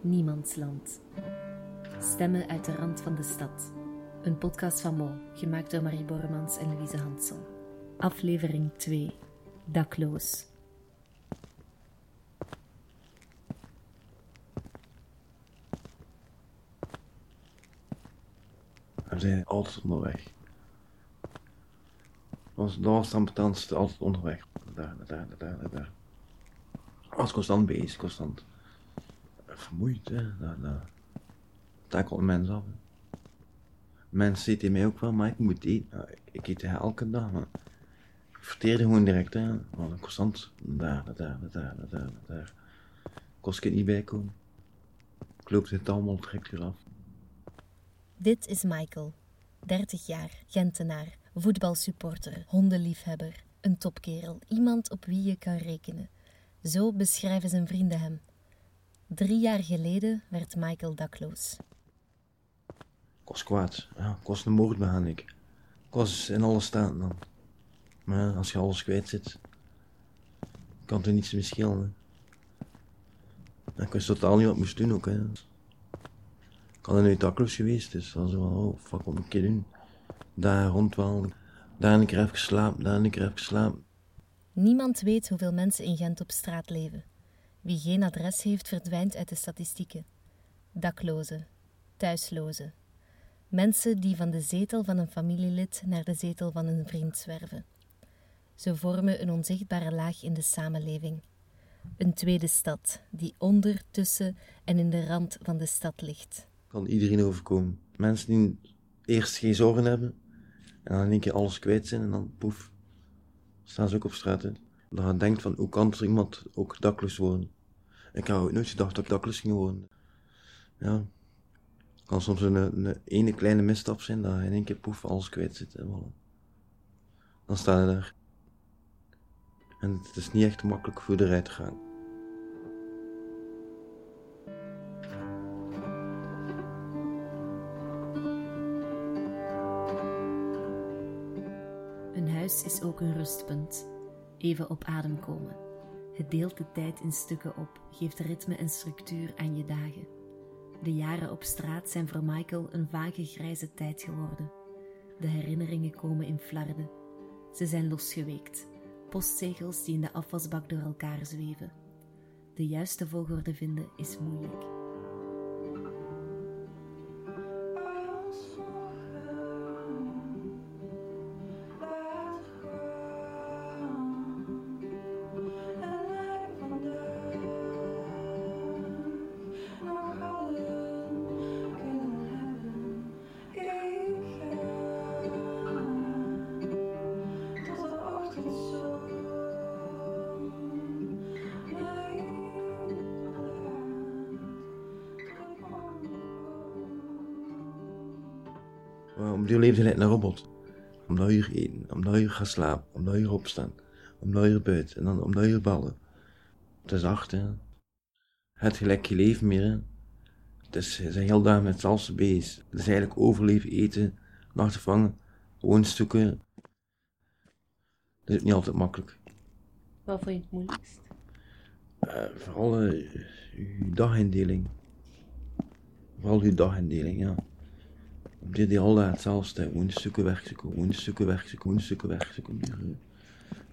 Niemandsland. Stemmen uit de rand van de stad. Een podcast van Mo, gemaakt door Marie Bormans en Louise Hansel. Aflevering 2. Dakloos. We zijn altijd onderweg. Was het ambetantste, altijd onderweg. Daar, daar, daar, daar, daar. Was constant bezig, constant. Vermoeid, hè. Daar, daar. Takelt mensen af. Mensen zitten mij ook wel, maar ik moet eten. Ja, ik eet elke dag, maar ik verteerde gewoon direct, hè. Want constant daar, daar, daar, daar, daar, daar. Kost ik niet bijkomen. Ik loop dit allemaal direct af. Dit is Michael, 30 jaar, Gentenaar, voetbalsupporter, hondenliefhebber, een topkerel, iemand op wie je kan rekenen. Zo beschrijven zijn vrienden hem. Drie jaar geleden werd Michael dakloos. kost kwaad. Ja, kost een moord begaan ik. Kost in alle staten dan. Maar ja, als je alles kwijt zit, kan er niets meer schelen. hè. Ik wist totaal niet wat ik moest doen ook. Hè. Ik had nu dakloos geweest, dus dan zo van, oh fuck, wat moet ik hier doen? Daar rondwalen, daar een keer even geslapen, daar een keer even geslapen. Niemand weet hoeveel mensen in Gent op straat leven. Wie geen adres heeft, verdwijnt uit de statistieken. Daklozen, thuislozen. Mensen die van de zetel van een familielid naar de zetel van een vriend zwerven. Ze vormen een onzichtbare laag in de samenleving. Een tweede stad die onder, tussen en in de rand van de stad ligt. Kan iedereen overkomen. Mensen die eerst geen zorgen hebben, en dan in één keer alles kwijt zijn, en dan poef, staan ze ook op straat. Dat je denkt van, hoe kan er iemand ook dakloos worden? Ik had ook nooit gedacht dat ik dakloos ging worden. Ja, kan soms een, ene kleine misstap zijn, dat je in één keer poef, alles kwijt zit. En voilà. Dan sta je daar. En het is niet echt makkelijk voor eruit te gaan. Een huis is ook een rustpunt. Even op adem komen. Het deelt de tijd in stukken op, geeft ritme en structuur aan je dagen. De jaren op straat zijn voor Michael een vage grijze tijd geworden. De herinneringen komen in flarden. Ze zijn losgeweekt. Postzegels die in de afwasbak door elkaar zweven. De juiste volgorde vinden is moeilijk. Een robot. Om dat uur eten, om dat uur gaan slapen, om dat uur opstaan, om dat uur buiten en dan om dat uur ballen. Het is hard, hè. Het gelijk je leven meer, hè. Het is, zijn heel dag met salsa bezig. Het is eigenlijk overleven, eten, nachten vangen, woonstukken. Dat is niet altijd makkelijk. Wat vond je het moeilijkst? Eh, vooral uw dagindeling. Vooral uw dagindeling, ja. Dit die altijd hetzelfde. Woonstukken wegzoeken, woonstukken wegzoeken, woonstukken wegzoeken.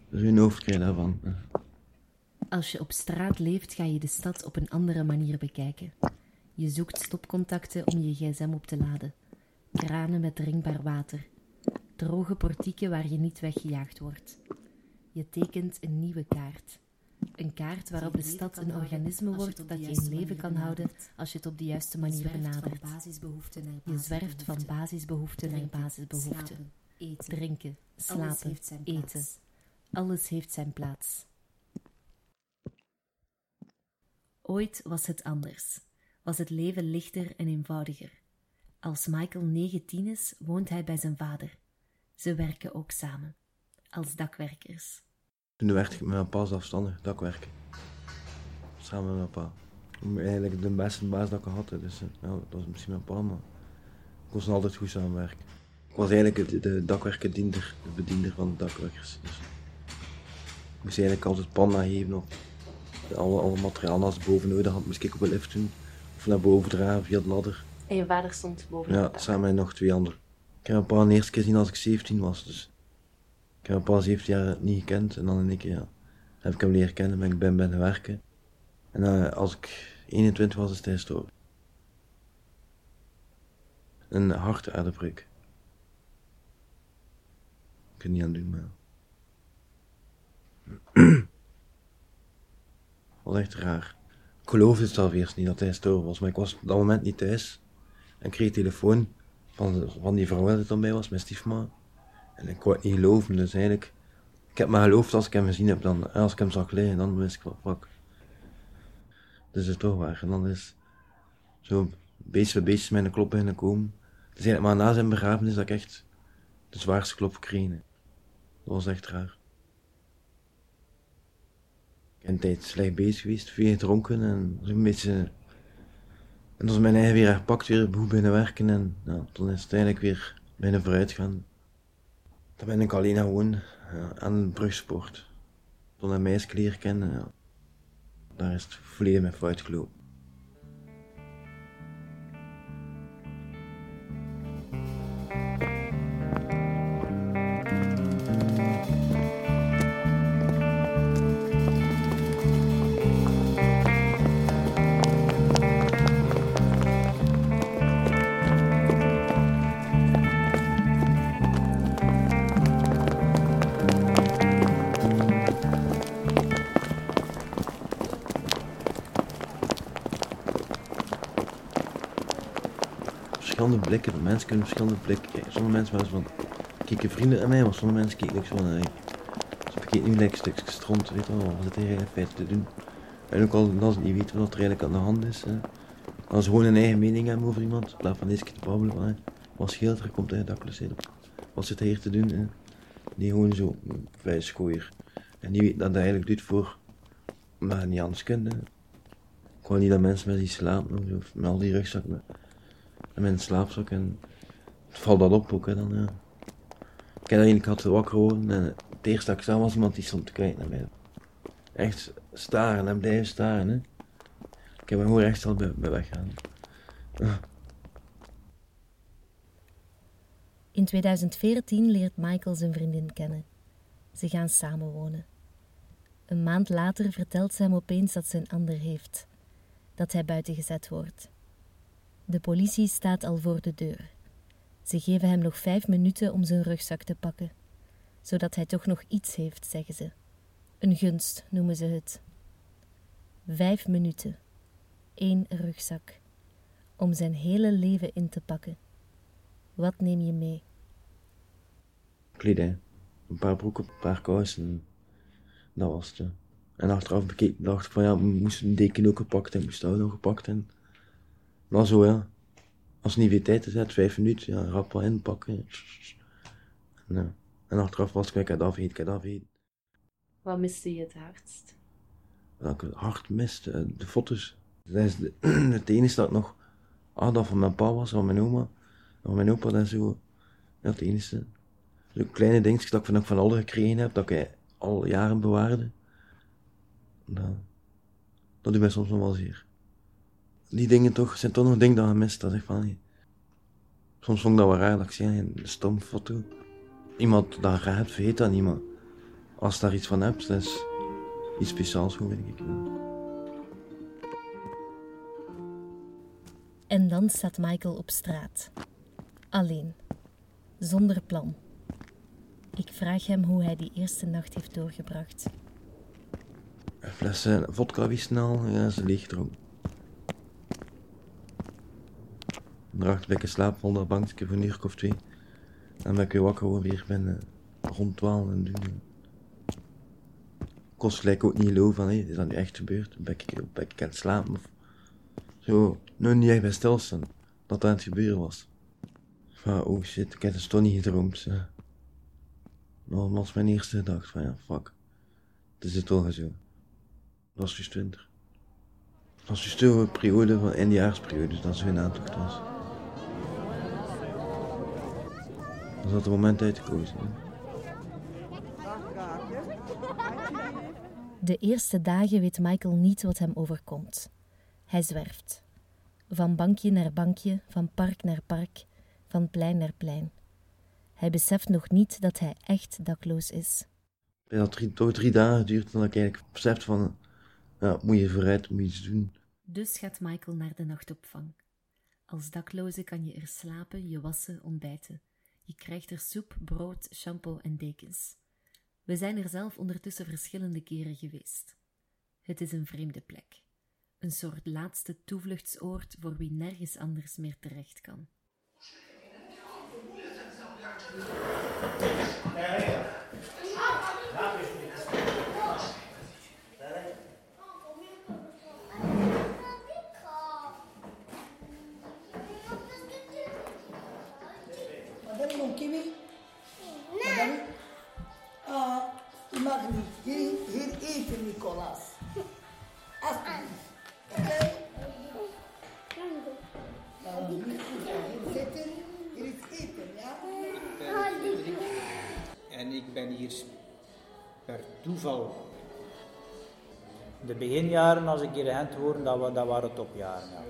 Dat is een hoofd krijg daarvan. Als je op straat leeft, ga je de stad op een andere manier bekijken. Je zoekt stopcontacten om je gsm op te laden. Kranen met drinkbaar water. Droge portieken waar je niet weggejaagd wordt. Je tekent een nieuwe kaart. Een kaart waarop de stad een organisme wordt dat je in leven kan houden als je het op de juiste manier benadert. Je zwerft van basisbehoefte naar basisbehoefte. Drinken, slapen, eten. Alles heeft zijn plaats. Ooit was het anders. Was het leven lichter en eenvoudiger. Als Michael 19 is, woont hij bij zijn vader. Ze werken ook samen. Als dakwerkers. Toen werkte ik met mijn pa zelfstandig, dakwerken. Samen met mijn pa. Eigenlijk de beste baas dat ik had, dus eh, ja, dat was misschien mijn pa, maar ik kon altijd goed samenwerken. Ik was eigenlijk de, de dakwerkendiender, de bediender van de dakwerkers. Dus ik moest eigenlijk altijd panna geven op alle, alle materiaal als boven nodig had, moest ik op een lift doen. Of naar boven dragen via de ladder. En je vader stond boven Ja, samen met nog twee anderen. Ik heb een paar de eerste keer gezien als ik 17 was. Dus ik heb een paar 17 jaar niet gekend. En dan in keer ja, heb ik hem leren kennen, ben ik ben ben werken. En eh, als ik 21 was, is hij gestorven. Een hartaderbreuk. Ik kan niet aan doen, maar... was echt raar. Ik geloofde het zelf eerst niet dat hij gestorven was, maar ik was op dat moment niet thuis. En kreeg telefoon van, van die vrouw die er bij was, mijn stiefma. En ik kon het niet geloven, dus eigenlijk... Ik heb maar geloofd als ik hem gezien heb, dan, als ik hem zag liggen, dan wist ik van, fuck. Dus het is toch waar. En dan is zo beetje bij beetje mijn klop beginnen komen. Het is eigenlijk maar na zijn begrafenis dat ik echt de zwaarste klop heb. Dat was echt raar. Ik ben een tijd slecht bezig geweest, veel gedronken en zo'n beetje... En toen is mijn eigen weer herpakt, weer goed binnen werken en ja, toen is het eigenlijk weer binnen vooruit gaan. Dan ben ik alleen gewoon ja, aan de brugsport. Toen een meisje leren kennen, daar is het volledig met fout gelopen. Mensen kunnen verschillende blikken kijken. Sommige mensen eens van, kijken vrienden aan mij, maar sommige mensen kijken zo van, hey, ze bekijken nu lekker stukjes stront, weet je wel, wat zit hier eigenlijk te doen. En ook al als ze niet weten wat er eigenlijk aan de hand is, als ze gewoon een eigen mening hebben over iemand, in plaats van deze keer te babbelen van, hey, wat scheelt er, komt hij dakloos op. Wat zit hier te doen, hè. Die gewoon zo, vijf schooier. En die weet dat hij eigenlijk doet voor, maar niet anders kunnen. Gewoon niet dat mensen met die slapen, of met al die rugzak, met, mijn slaapzak en valt dat op ook, hè, dan, ja. Ik heb eigenlijk had wakker worden en het eerste dat ik zag was iemand die stond te kijken naar mij. Echt staren en blijven staren, hè. Ik heb me gewoon echt al bij, bij weggaan. In 2014 leert Michael zijn vriendin kennen. Ze gaan samenwonen. Een maand later vertelt ze hem opeens dat ze een ander heeft. Dat hij buiten gezet wordt. De politie staat al voor de deur. Ze geven hem nog vijf minuten om zijn rugzak te pakken. Zodat hij toch nog iets heeft, zeggen ze. Een gunst noemen ze het. Vijf minuten. Eén rugzak. Om zijn hele leven in te pakken. Wat neem je mee? Kledij. Een paar broeken, een paar kousen. Dat was het. En achteraf dacht ik van ja, we moesten een deken ook gepakt en moest dat ook nog gepakt en... Maar zo ja. Als niet weer tijd is, hè, vijf minuten, ja, rap wel inpakken. En, ja. en achteraf was ik, ik had afgeten, ik had. Wat miste je het hardst? Dat ik het hard miste, eh, de foto's. Dat is de, het enige dat ik nog, ah, dat van mijn pa was, van mijn oma, van mijn opa en zo. Ja, het enige. Zo kleine dingetjes dat ik van, van alle gekregen heb, dat ik al jaren bewaarde. Dat, dat doet mij soms nog wel zeer. Die dingen toch, zijn toch nog dingen dat je mist. Dat ik van. Soms vond ik dat wel raar dat ik zie een stom foto. Iemand dat raar hebt, vergeet dat niet, maar als daar iets van hebt, dat is iets speciaals, gewoon, denk ik. En dan staat Michael op straat. Alleen. Zonder plan. Ik vraag hem hoe hij die eerste nacht heeft doorgebracht. Een fles eh, vodka wie snel, ja, ze leeg dronken. Daarachter ben ik slaap van dat bankje voor een uur of twee. Dan ben ik weer wakker weer ben rond 12 en doen. Kost gelijk ook niet geloof van, hé, is dat nu echt gebeurd? Ben ik, ben ik aan het slapen of zo? Nou, niet echt bij stilstaan, dat dat aan het gebeuren was. Van, oh shit, ik heb het toch niet gedroomd. hè. Dat was mijn eerste gedachte van, ja, fuck. Het is het toch zo. Dat was dus 20. Dat was dus de periode van eindejaarsperiode, dus dat hun aantocht was. Dat had het moment uitgekozen. hè. De eerste dagen weet Michael niet wat hem overkomt. Hij zwerft. Van bankje naar bankje, van park naar park, van plein naar plein. Hij beseft nog niet dat hij echt dakloos is. Het had drie, toch drie dagen geduurd dan ik eigenlijk beseft van, ja, moet je vooruit, moet je iets doen. Dus gaat Michael naar de nachtopvang. Als dakloze kan je er slapen, je wassen, ontbijten. Je krijgt er soep, brood, shampoo en dekens. We zijn er zelf ondertussen verschillende keren geweest. Het is een vreemde plek. Een soort laatste toevluchtsoord voor wie nergens anders meer terecht kan. De beginjaren, als ik hier Gent hoorde, dat, dat waren topjaren. Ja.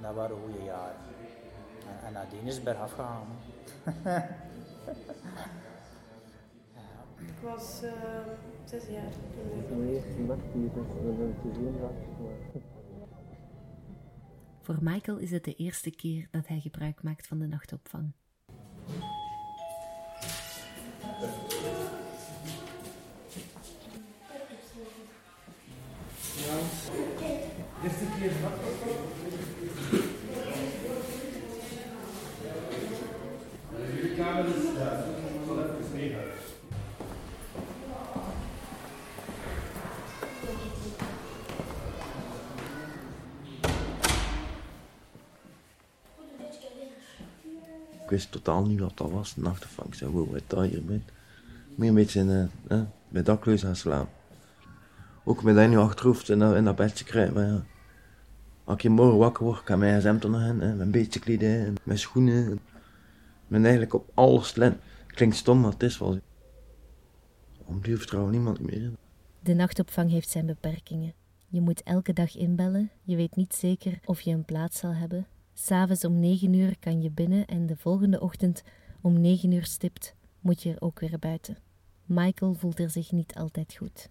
Dat waren goede jaren. En, en nadien is het bergaf gegaan. Ik was eh, zes jaar Voor Michael is het de eerste keer dat hij gebruik maakt van de nachtopvang. Ik wist totaal niet wat dat was, nachtopvang. Ik zei, wow, wat dat hier bent. Meer een beetje in, eh, eh, bij dakloos gaan slapen. Ook met dat nu achterhoofd in dat, in dat bedje krijgen, maar ja. Als ik morgen wakker word, kan mijn gsm er nog in, hè, mijn beetje kledij, en mijn schoenen. Ben eigenlijk op alles. Klinkt stom, maar het is wel. Om duur vertrouwen niemand meer in. De nachtopvang heeft zijn beperkingen. Je moet elke dag inbellen, je weet niet zeker of je een plaats zal hebben. S'avonds om 9 uur kan je binnen en de volgende ochtend om 9 uur stipt moet je er ook weer buiten. Michael voelt er zich niet altijd goed.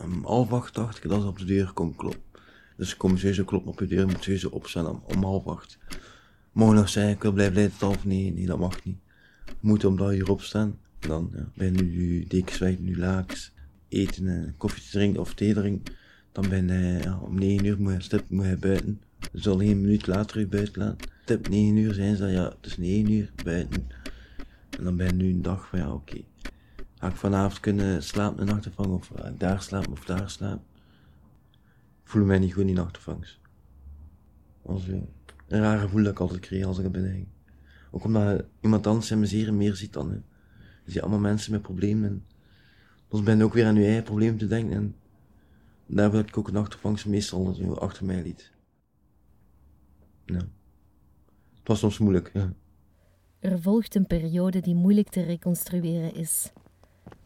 Om half acht dacht ik dat ze op de deur komt kloppen. Dus ik kom sowieso kloppen op de deur, moet sowieso opstaan om, om half acht. Mogen nog zeggen, ik wil blijven liggen tot half nee, nee, dat mag niet. Moet om uur opstaan. En dan ja, ben je nu dekens weg, nu lakens, eten en koffie drinken of thee drinken. Dan ben je om negen uur moet je, stip, moet je buiten. Ze zullen geen minuut later je buiten laten. Tip 9 uur zijn ze ja, het is 9 uur buiten. En dan ben je nu een dag van, ja, oké. Ga ik vanavond kunnen slapen de nachtopvang of ik daar slapen of daar slapen? Ik voel mij niet goed die. Dat eh, een raar gevoel dat ik altijd kreeg als ik er binnen ging. Ook omdat iemand anders mijn zeren meer ziet dan. Hè. Je ziet allemaal mensen met problemen. En dus ben je ook weer aan je eigen probleem te denken. En daar wil ik ook een nachtopvangst meestal achter mij liet. Ja. Het was soms moeilijk, ja. Er volgt een periode die moeilijk te reconstrueren is.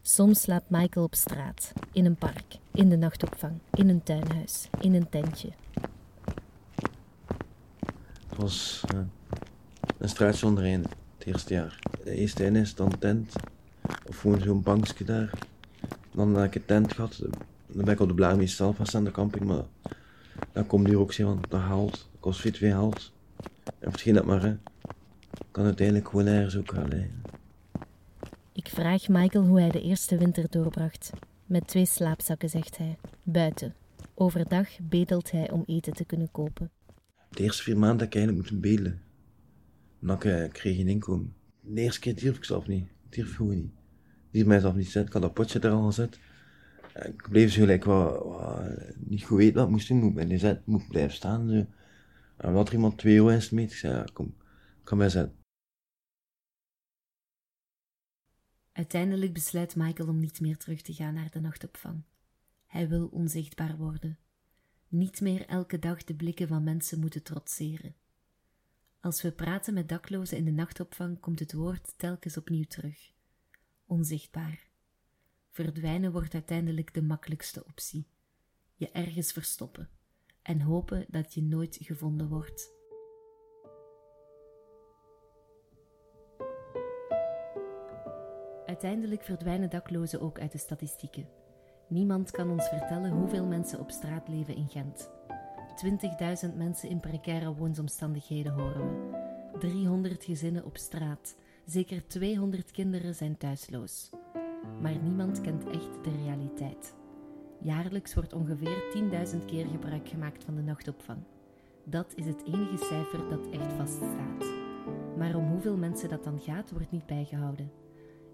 Soms slaapt Michael op straat, in een park, in de nachtopvang, in een tuinhuis, in een tentje. Het was eh, een straat zonder einde, het eerste jaar. De eerste is dan tent, of gewoon zo'n bankje daar. Dan heb ik een tent gehad, dan ben ik op de Blaarmees zelf gaan staan, de camping, maar dan komt hier ook zien, want dat haalt, kost veel twee haalt. En vergeet dat maar. Kan uiteindelijk gewoon ergens ook gaan liggen. Ik vraag Michael hoe hij de eerste winter doorbracht. Met twee slaapzakken, zegt hij. Buiten. Overdag bedelt hij om eten te kunnen kopen. De eerste vier maanden heb ik eigenlijk moeten bedelen. Dan ik, eh, kreeg geen inkomen. De eerste keer durf ik zelf niet. Durf gewoon niet. Durf mijzelf niet zetten. Ik had dat potje er al gezet. En Ik bleef zo gelijk wat, wat, niet goed weten wat ik moest doen. Moet ik moet blijven staan. Zo. En wat er iemand twee euro in smeet, ik zei, ja, kom, ik ga mij zetten. Uiteindelijk besluit Michael om niet meer terug te gaan naar de nachtopvang. Hij wil onzichtbaar worden. Niet meer elke dag de blikken van mensen moeten trotseren. Als we praten met daklozen in de nachtopvang, komt het woord telkens opnieuw terug. Onzichtbaar. Verdwijnen wordt uiteindelijk de makkelijkste optie. Je ergens verstoppen. en hopen dat je nooit gevonden wordt. Uiteindelijk verdwijnen daklozen ook uit de statistieken. Niemand kan ons vertellen hoeveel mensen op straat leven in Gent. 20.000 mensen in precaire woonsomstandigheden horen we. 300 gezinnen op straat. Zeker 200 kinderen zijn thuisloos. Maar niemand kent echt de realiteit. Jaarlijks wordt ongeveer 10.000 keer gebruik gemaakt van de nachtopvang. Dat is het enige cijfer dat echt vaststaat. Maar om hoeveel mensen dat dan gaat, wordt niet bijgehouden.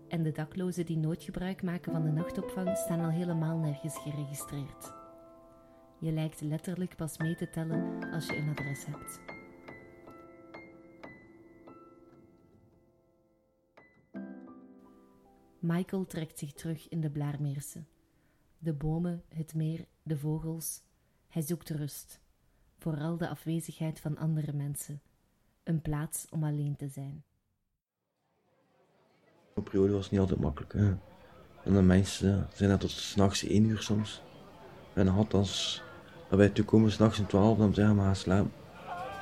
En de daklozen die nooit gebruik maken van de nachtopvang staan al helemaal nergens geregistreerd. Je lijkt letterlijk pas mee te tellen als je een adres hebt. Michael trekt zich terug in de Blaarmeerse. De bomen, het meer, de vogels. Hij zoekt rust. Vooral de afwezigheid van andere mensen. Een plaats om alleen te zijn. De periode was niet altijd makkelijk. Hè. En de mensen zijn net tot s'nachts één uur soms. En dan had als wij toekomen s'nachts om twaalf, dan zeggen we gaan slapen.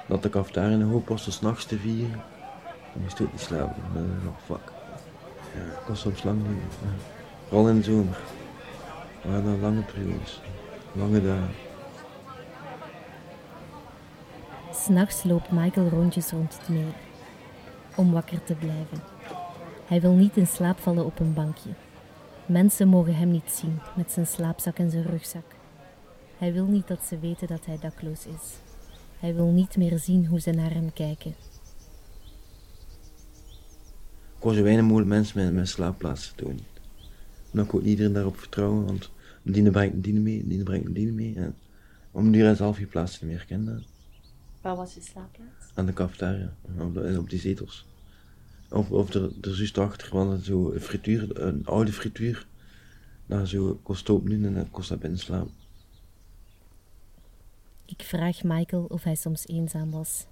Dat de cafetaria in de hoop was tot s'nachts te vieren. Dan moest ook niet slapen. Dan dacht ik, oh, fuck. Ja, ik was soms lang. Vooral in de zomer. We hadden lange periodes. Lange dagen. S'nachts loopt Michael rondjes rond het meer. Om wakker te blijven. Hij wil niet in slaap vallen op een bankje. Mensen mogen hem niet zien met zijn slaapzak en zijn rugzak. Hij wil niet dat ze weten dat hij dakloos is. Hij wil niet meer zien hoe ze naar hem kijken. Ik wou zo weinig mogelijk mensen met mijn slaapplaats doen. En dan kon iedereen daarop vertrouwen, want een diene brengt een diene mee, diene brengt een diene mee. En om die rest half je plaats niet meer kennen. Waar was je slaapplaats? Aan de cafetaria, op, de- op die zetels. Of, of er, er juist achter, want zo een frituur, een oude frituur. Daar zo kost op nu en dan kost dat binnen slapen. Ik vraag Michael of hij soms eenzaam was.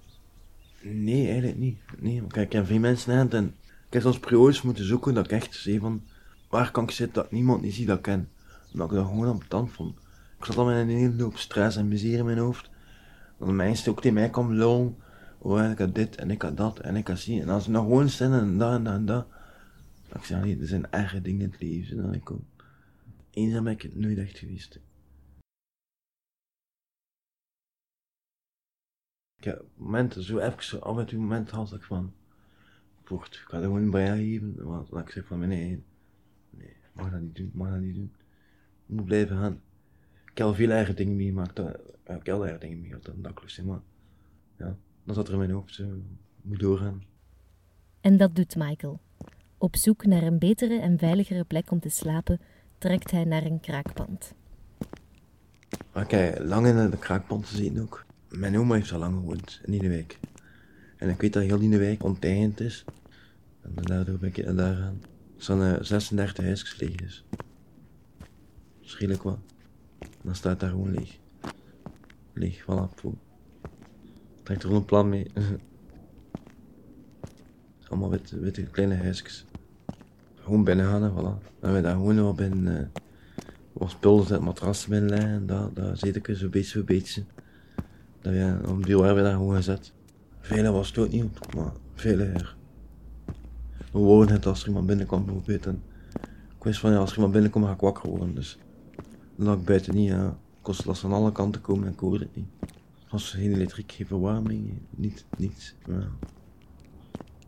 Nee, eigenlijk niet. Nee, want ik ken veel mensen in en ik heb soms periodes moeten zoeken dat ik echt zei van, waar kan ik zitten dat niemand niet zie dat ik ken. Omdat ik dat gewoon aan tand vond. Ik zat al met een hele hoop stress en miserie in mijn hoofd. Dat de mensen ook tegen mij kwamen lullen. Oh, ik had dit en ik had dat en ik had zien. En als ze nou gewoon staan en dat en dat en dat. Ik zei, nee, er zijn erge dingen in het leven dan ik kom. Eenzaam ben ik het nooit echt geweest. Ik heb momenten, zo even, af en toe momenten had ik van, vocht, ik ga er gewoon bij geven, maar ik zeg van, nee, nee, mag dat niet doen, mag dat niet doen. Ik moet blijven gaan. Ik heb al veel erge dingen meegemaakt, dat- ik heb heel erge dingen meegemaakt, dat dakloos maar ja, dan zat er in mijn hoofd, ik moet doorgaan. En dat doet Michael. Op zoek naar een betere en veiligere plek om te slapen, trekt hij naar een kraakpand. Heb lang in de kraakpand gezeten ook. Mijn oma heeft al lang gewoond, in Nieuwewijk. En ik weet dat heel Nieuwewijk onteigend is. En daardoor ben ik daar gaan. Er eh, 36 huisjes leeg dus. Schrielijk wat. Dan staat daar gewoon leeg. Leeg, voilà, poe. Trekt er een plan mee. Allemaal witte, kleine huisjes. Gewoon binnen gaan, hè, voilà. En we daar gewoon wel binnen... eh, wat spullen en matrassen binnen. Daar, daar zit ik zo beetje voor beetje. Dat ja, om die hebben we daar gewoon gezet. Vele was het ook niet, maar vele her. We wouden het als er iemand binnenkwam bijvoorbeeld. En ik wist van ja, als iemand binnenkomt ga ik wakker worden. Dus dan ik buiten niet. Ja. Ik kost last van alle kanten komen en ik hoorde het niet. Was geen elektriek, geen verwarming, niet, niets. Ja.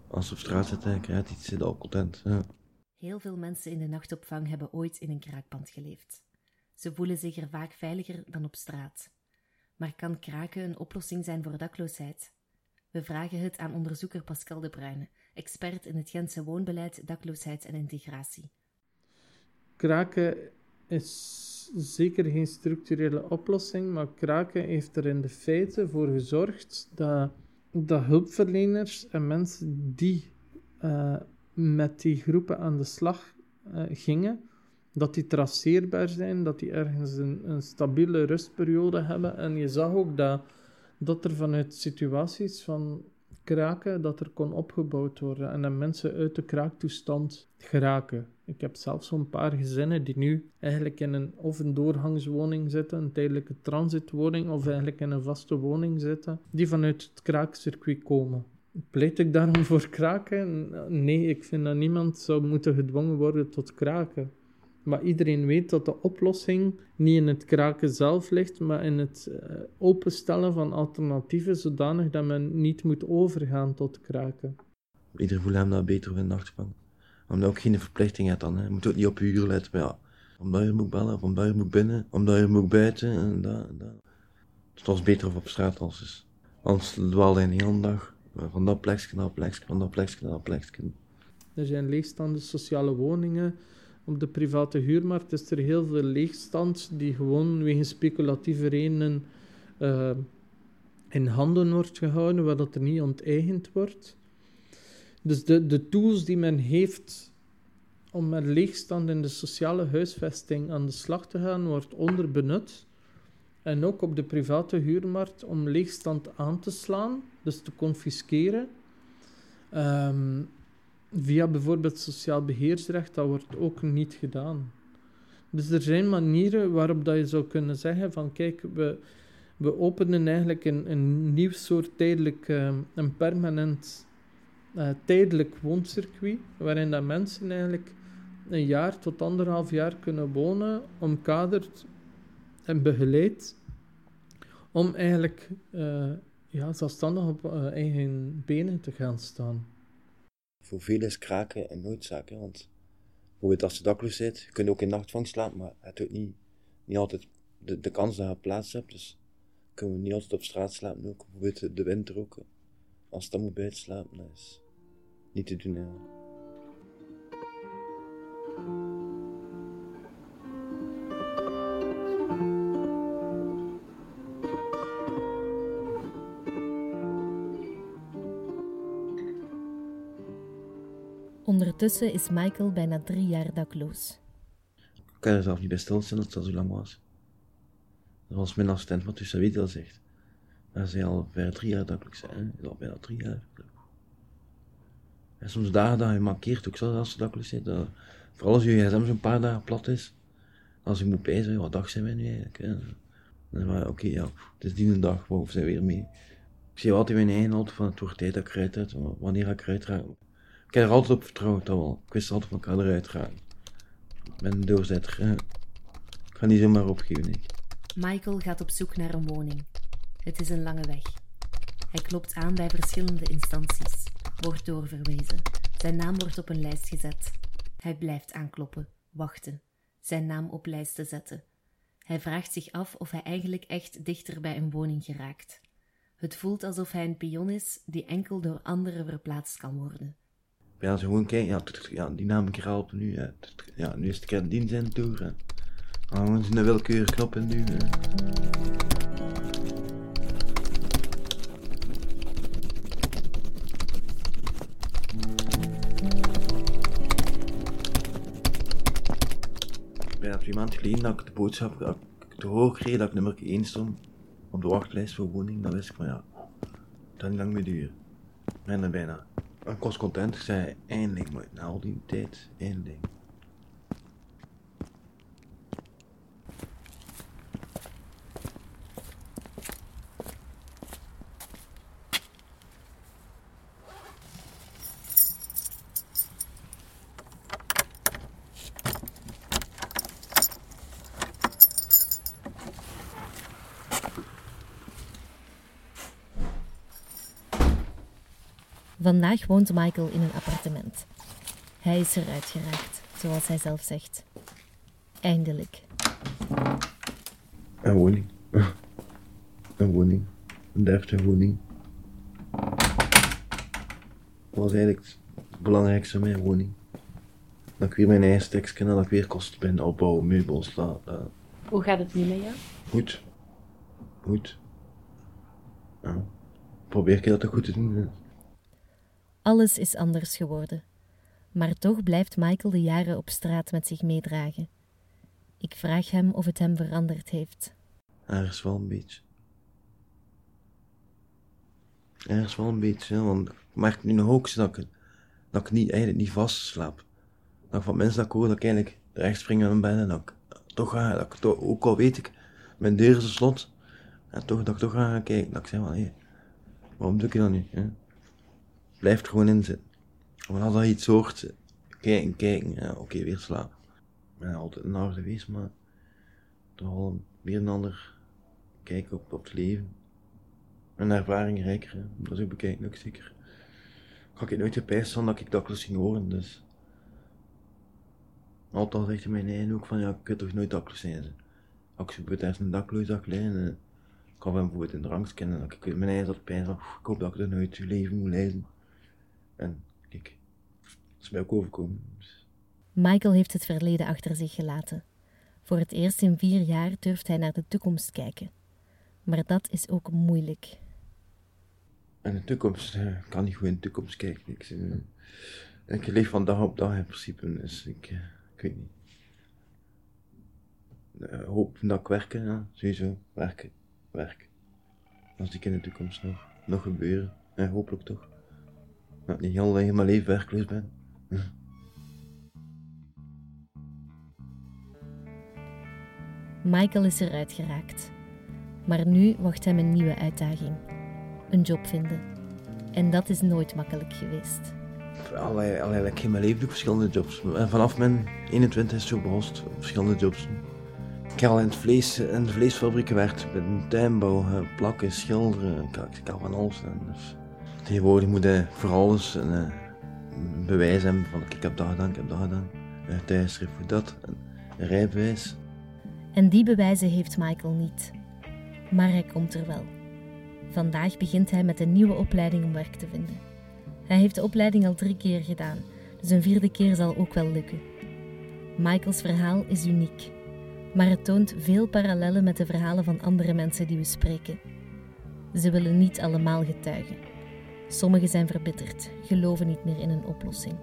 Als ze op straat zitten, krijg je iets in de alcoholtent. Ja. Heel veel mensen in de nachtopvang hebben ooit in een kraakpand geleefd. Ze voelen zich er vaak veiliger dan op straat. Maar kan kraken een oplossing zijn voor dakloosheid? We vragen het aan onderzoeker Pascal de Bruyne, expert in het Gentse woonbeleid, dakloosheid en integratie. Kraken is zeker geen structurele oplossing, maar kraken heeft er in de feiten voor gezorgd dat, dat hulpverleners en mensen die eh, met die groepen aan de slag eh, gingen, dat die traceerbaar zijn, dat die ergens een, een stabiele rustperiode hebben. En je zag ook dat, dat er vanuit situaties van kraken dat er kon opgebouwd worden en dat mensen uit de kraaktoestand geraken. Ik heb zelfs zo'n paar gezinnen die nu eigenlijk in een of een doorgangswoning zitten, een tijdelijke transitwoning, of eigenlijk in een vaste woning zitten, die vanuit het kraakcircuit komen. Pleit ik daarom voor kraken? Nee, ik vind dat niemand zou moeten gedwongen worden tot kraken. Maar iedereen weet dat de oplossing niet in het kraken zelf ligt, maar in het uh, openstellen van alternatieven, zodanig dat men niet moet overgaan tot kraken. Iedereen voelt hem dat beter op een nachtbank. Omdat ook geen verplichting hebt dan. Je moet ook niet op je letten. Maar ja, omdat je moet bellen, of omdat je moet binnen, omdat je moet buiten en dat. dat. Het was beter of op straat als is. Anders dwaalde je een hele dag van dat plekje naar plekje, van dat plekje naar plekje. Er zijn leegstaande sociale woningen op de private huurmarkt is er heel veel leegstand die gewoon wegens speculatieve redenen uh, in handen wordt gehouden, waar dat er niet onteigend wordt. Dus de, de tools die men heeft om met leegstand in de sociale huisvesting aan de slag te gaan, wordt onderbenut. En ook op de private huurmarkt om leegstand aan te slaan, dus te confisceren. Um, via bijvoorbeeld sociaal beheersrecht, dat wordt ook niet gedaan. Dus er zijn manieren waarop dat je zou kunnen zeggen van kijk, we, we openen eigenlijk een, een nieuw soort tijdelijk, uh, een permanent uh, tijdelijk wooncircuit, waarin dat mensen eigenlijk een jaar tot anderhalf jaar kunnen wonen, omkaderd en begeleid, om eigenlijk uh, ja, zelfstandig op eigen benen te gaan staan voor velen is kraken een noodzaak. Hè? Want bijvoorbeeld als je dakloos zit, je kunt ook in nachtvang slapen, maar het doet niet, niet altijd de, de kans dat je plaats hebt. Dus kunnen we niet altijd op straat slapen ook. Bijvoorbeeld de winter ook. Als je dan moet buiten slapen, dat is niet te doen. Hè? Ondertussen is Michael bijna drie jaar dakloos. Ik kan er zelf niet bij stilstaan dat het al zo lang was. Dat was mijn assistent wat tussen weet al zegt. Maar ze al bijna drie jaar dakloos zijn. Is al bijna drie jaar. En soms dagen dat je markeert ook zo als je dakloos zit. Dat, vooral als je gsm zo'n paar dagen plat is. Als je moet pezen, wat dag zijn wij nu eigenlijk? Hè? Dan oké, ja, het is die een dag, we weer mee? Ik zie altijd mijn eigen auto van het wordt tijd dat ik eruit uit, wanneer ik eruit raak. Ik heb er altijd op vertrouwd dat wel. Ik wist altijd van elkaar eruit gaan. Ik ben een doorzetter. Ik ga niet zomaar opgeven, ik. Michael gaat op zoek naar een woning. Het is een lange weg. Hij klopt aan bij verschillende instanties, wordt doorverwezen. Zijn naam wordt op een lijst gezet. Hij blijft aankloppen, wachten, zijn naam op lijsten zetten. Hij vraagt zich af of hij eigenlijk echt dichter bij een woning geraakt. Het voelt alsof hij een pion is die enkel door anderen verplaatst kan worden ja, zo gewoon kijken, ja, ja die naam ik nu. Ja, ja, nu is het keer dienst in toer. Dan gaan we een willekeurige knop induwen. Bijna twee maanden geleden dat ik de boodschap te hoog kreeg dat ik nummer 1 stond op de wachtlijst voor woning, dan wist ik van ja, dat niet lang meer duren. Bijna bijna. Ik was content. Ik zei, eindelijk, maar na al die tijd, eindelijk. Vandaag woont Michael in een appartement. Hij is eruit geraakt, zoals hij zelf zegt. Eindelijk. Een woning. Een woning. Een deftige woning. Dat was eigenlijk het belangrijkste mijn woning. Dat ik weer mijn eigen stekje dat ik weer kost ben opbouwen, meubels. Dat, Hoe gaat het nu met jou? Goed. Goed. Ja. Probeer ik dat goed te doen. Alles is anders geworden. Maar toch blijft Michael de jaren op straat met zich meedragen. Ik vraag hem of het hem veranderd heeft. Ergens wel een beetje. Ergens wel een beetje, want ik merk nu nog ook dat ik, dat ik niet, eigenlijk niet vast slaap. Dat ik van mensen dat ik hoor dat ik eigenlijk rechts spring in mijn bed en dat ik toch ga, dat ik ook al weet ik, mijn deur is een slot, en toch, dat ik toch ga kijken. Dat ik zeg van, hé, waarom doe ik dat niet? Hè? Blijf er gewoon in zitten. Want als dat iets hoort, kijken, kijken, ja, oké, weer slapen. Ben altijd een harde geweest, maar toch wel weer een ander kijk op, het leven. Een ervaring rijker, dat is ook bekijken ook zeker. Ik had ik nooit gepijst van dat ik dakloos ging worden, dus. Altijd zegt hij mij nee ook van ja, ik kunt toch nooit dakloos zijn. Als ik bijvoorbeeld een dakloos zag liggen, ik had hem bijvoorbeeld in de rangs kennen, dat ik mijn eigen zat pijn van, ik hoop dat ik er nooit je leven moet leiden. En kijk, dat is mij ook overkomen. Dus. Michael heeft het verleden achter zich gelaten. Voor het eerst in vier jaar durft hij naar de toekomst kijken. Maar dat is ook moeilijk. En de toekomst, eh, ik kan niet goed in de toekomst kijken. Ik, eh, ik leef van dag op dag in principe, dus ik, eh, ik weet niet. Uh, hoop dat ik werken, ja, sowieso, werken, werken. Dat zie ik in de toekomst nog, nog gebeuren. En hopelijk toch. Dat ik niet heel in mijn leven werkloos ben. Michael is eruit geraakt. Maar nu wacht hem een nieuwe uitdaging. Een job vinden. En dat is nooit makkelijk geweest. Allerlei, allerlei, ik in mijn leven doe verschillende jobs. En vanaf mijn 21 is zo behost, verschillende jobs. Ik heb al in, het vlees, in de vleesfabriek gewerkt, de tuinbouw, eh, plakken, schilderen, ik ik kan van alles. En dus tegenwoordig moet je voor alles een, een bewijs hebben van ik heb dat gedaan, ik heb dat gedaan. Een thuisschrift voor dat, een rijbewijs. En die bewijzen heeft Michael niet. Maar hij komt er wel. Vandaag begint hij met een nieuwe opleiding om werk te vinden. Hij heeft de opleiding al drie keer gedaan, dus een vierde keer zal ook wel lukken. Michaels verhaal is uniek, maar het toont veel parallellen met de verhalen van andere mensen die we spreken. Ze willen niet allemaal getuigen. Sommigen zijn verbitterd, geloven niet meer in een oplossing.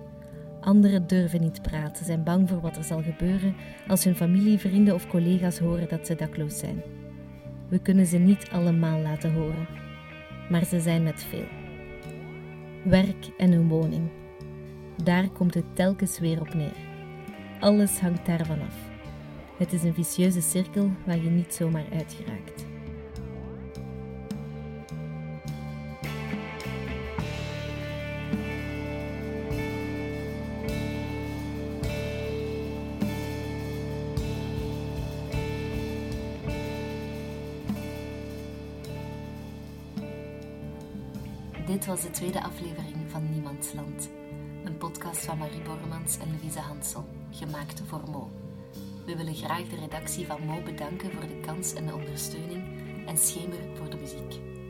Anderen durven niet praten, zijn bang voor wat er zal gebeuren als hun familie, vrienden of collega's horen dat ze dakloos zijn. We kunnen ze niet allemaal laten horen, maar ze zijn met veel. Werk en een woning. Daar komt het telkens weer op neer. Alles hangt daarvan af. Het is een vicieuze cirkel waar je niet zomaar uit geraakt. Dit was de tweede aflevering van Niemandsland. Een podcast van Marie Bormans en Louise Hansel, gemaakt voor Mo. We willen graag de redactie van Mo bedanken voor de kans en de ondersteuning en Schemer voor de muziek.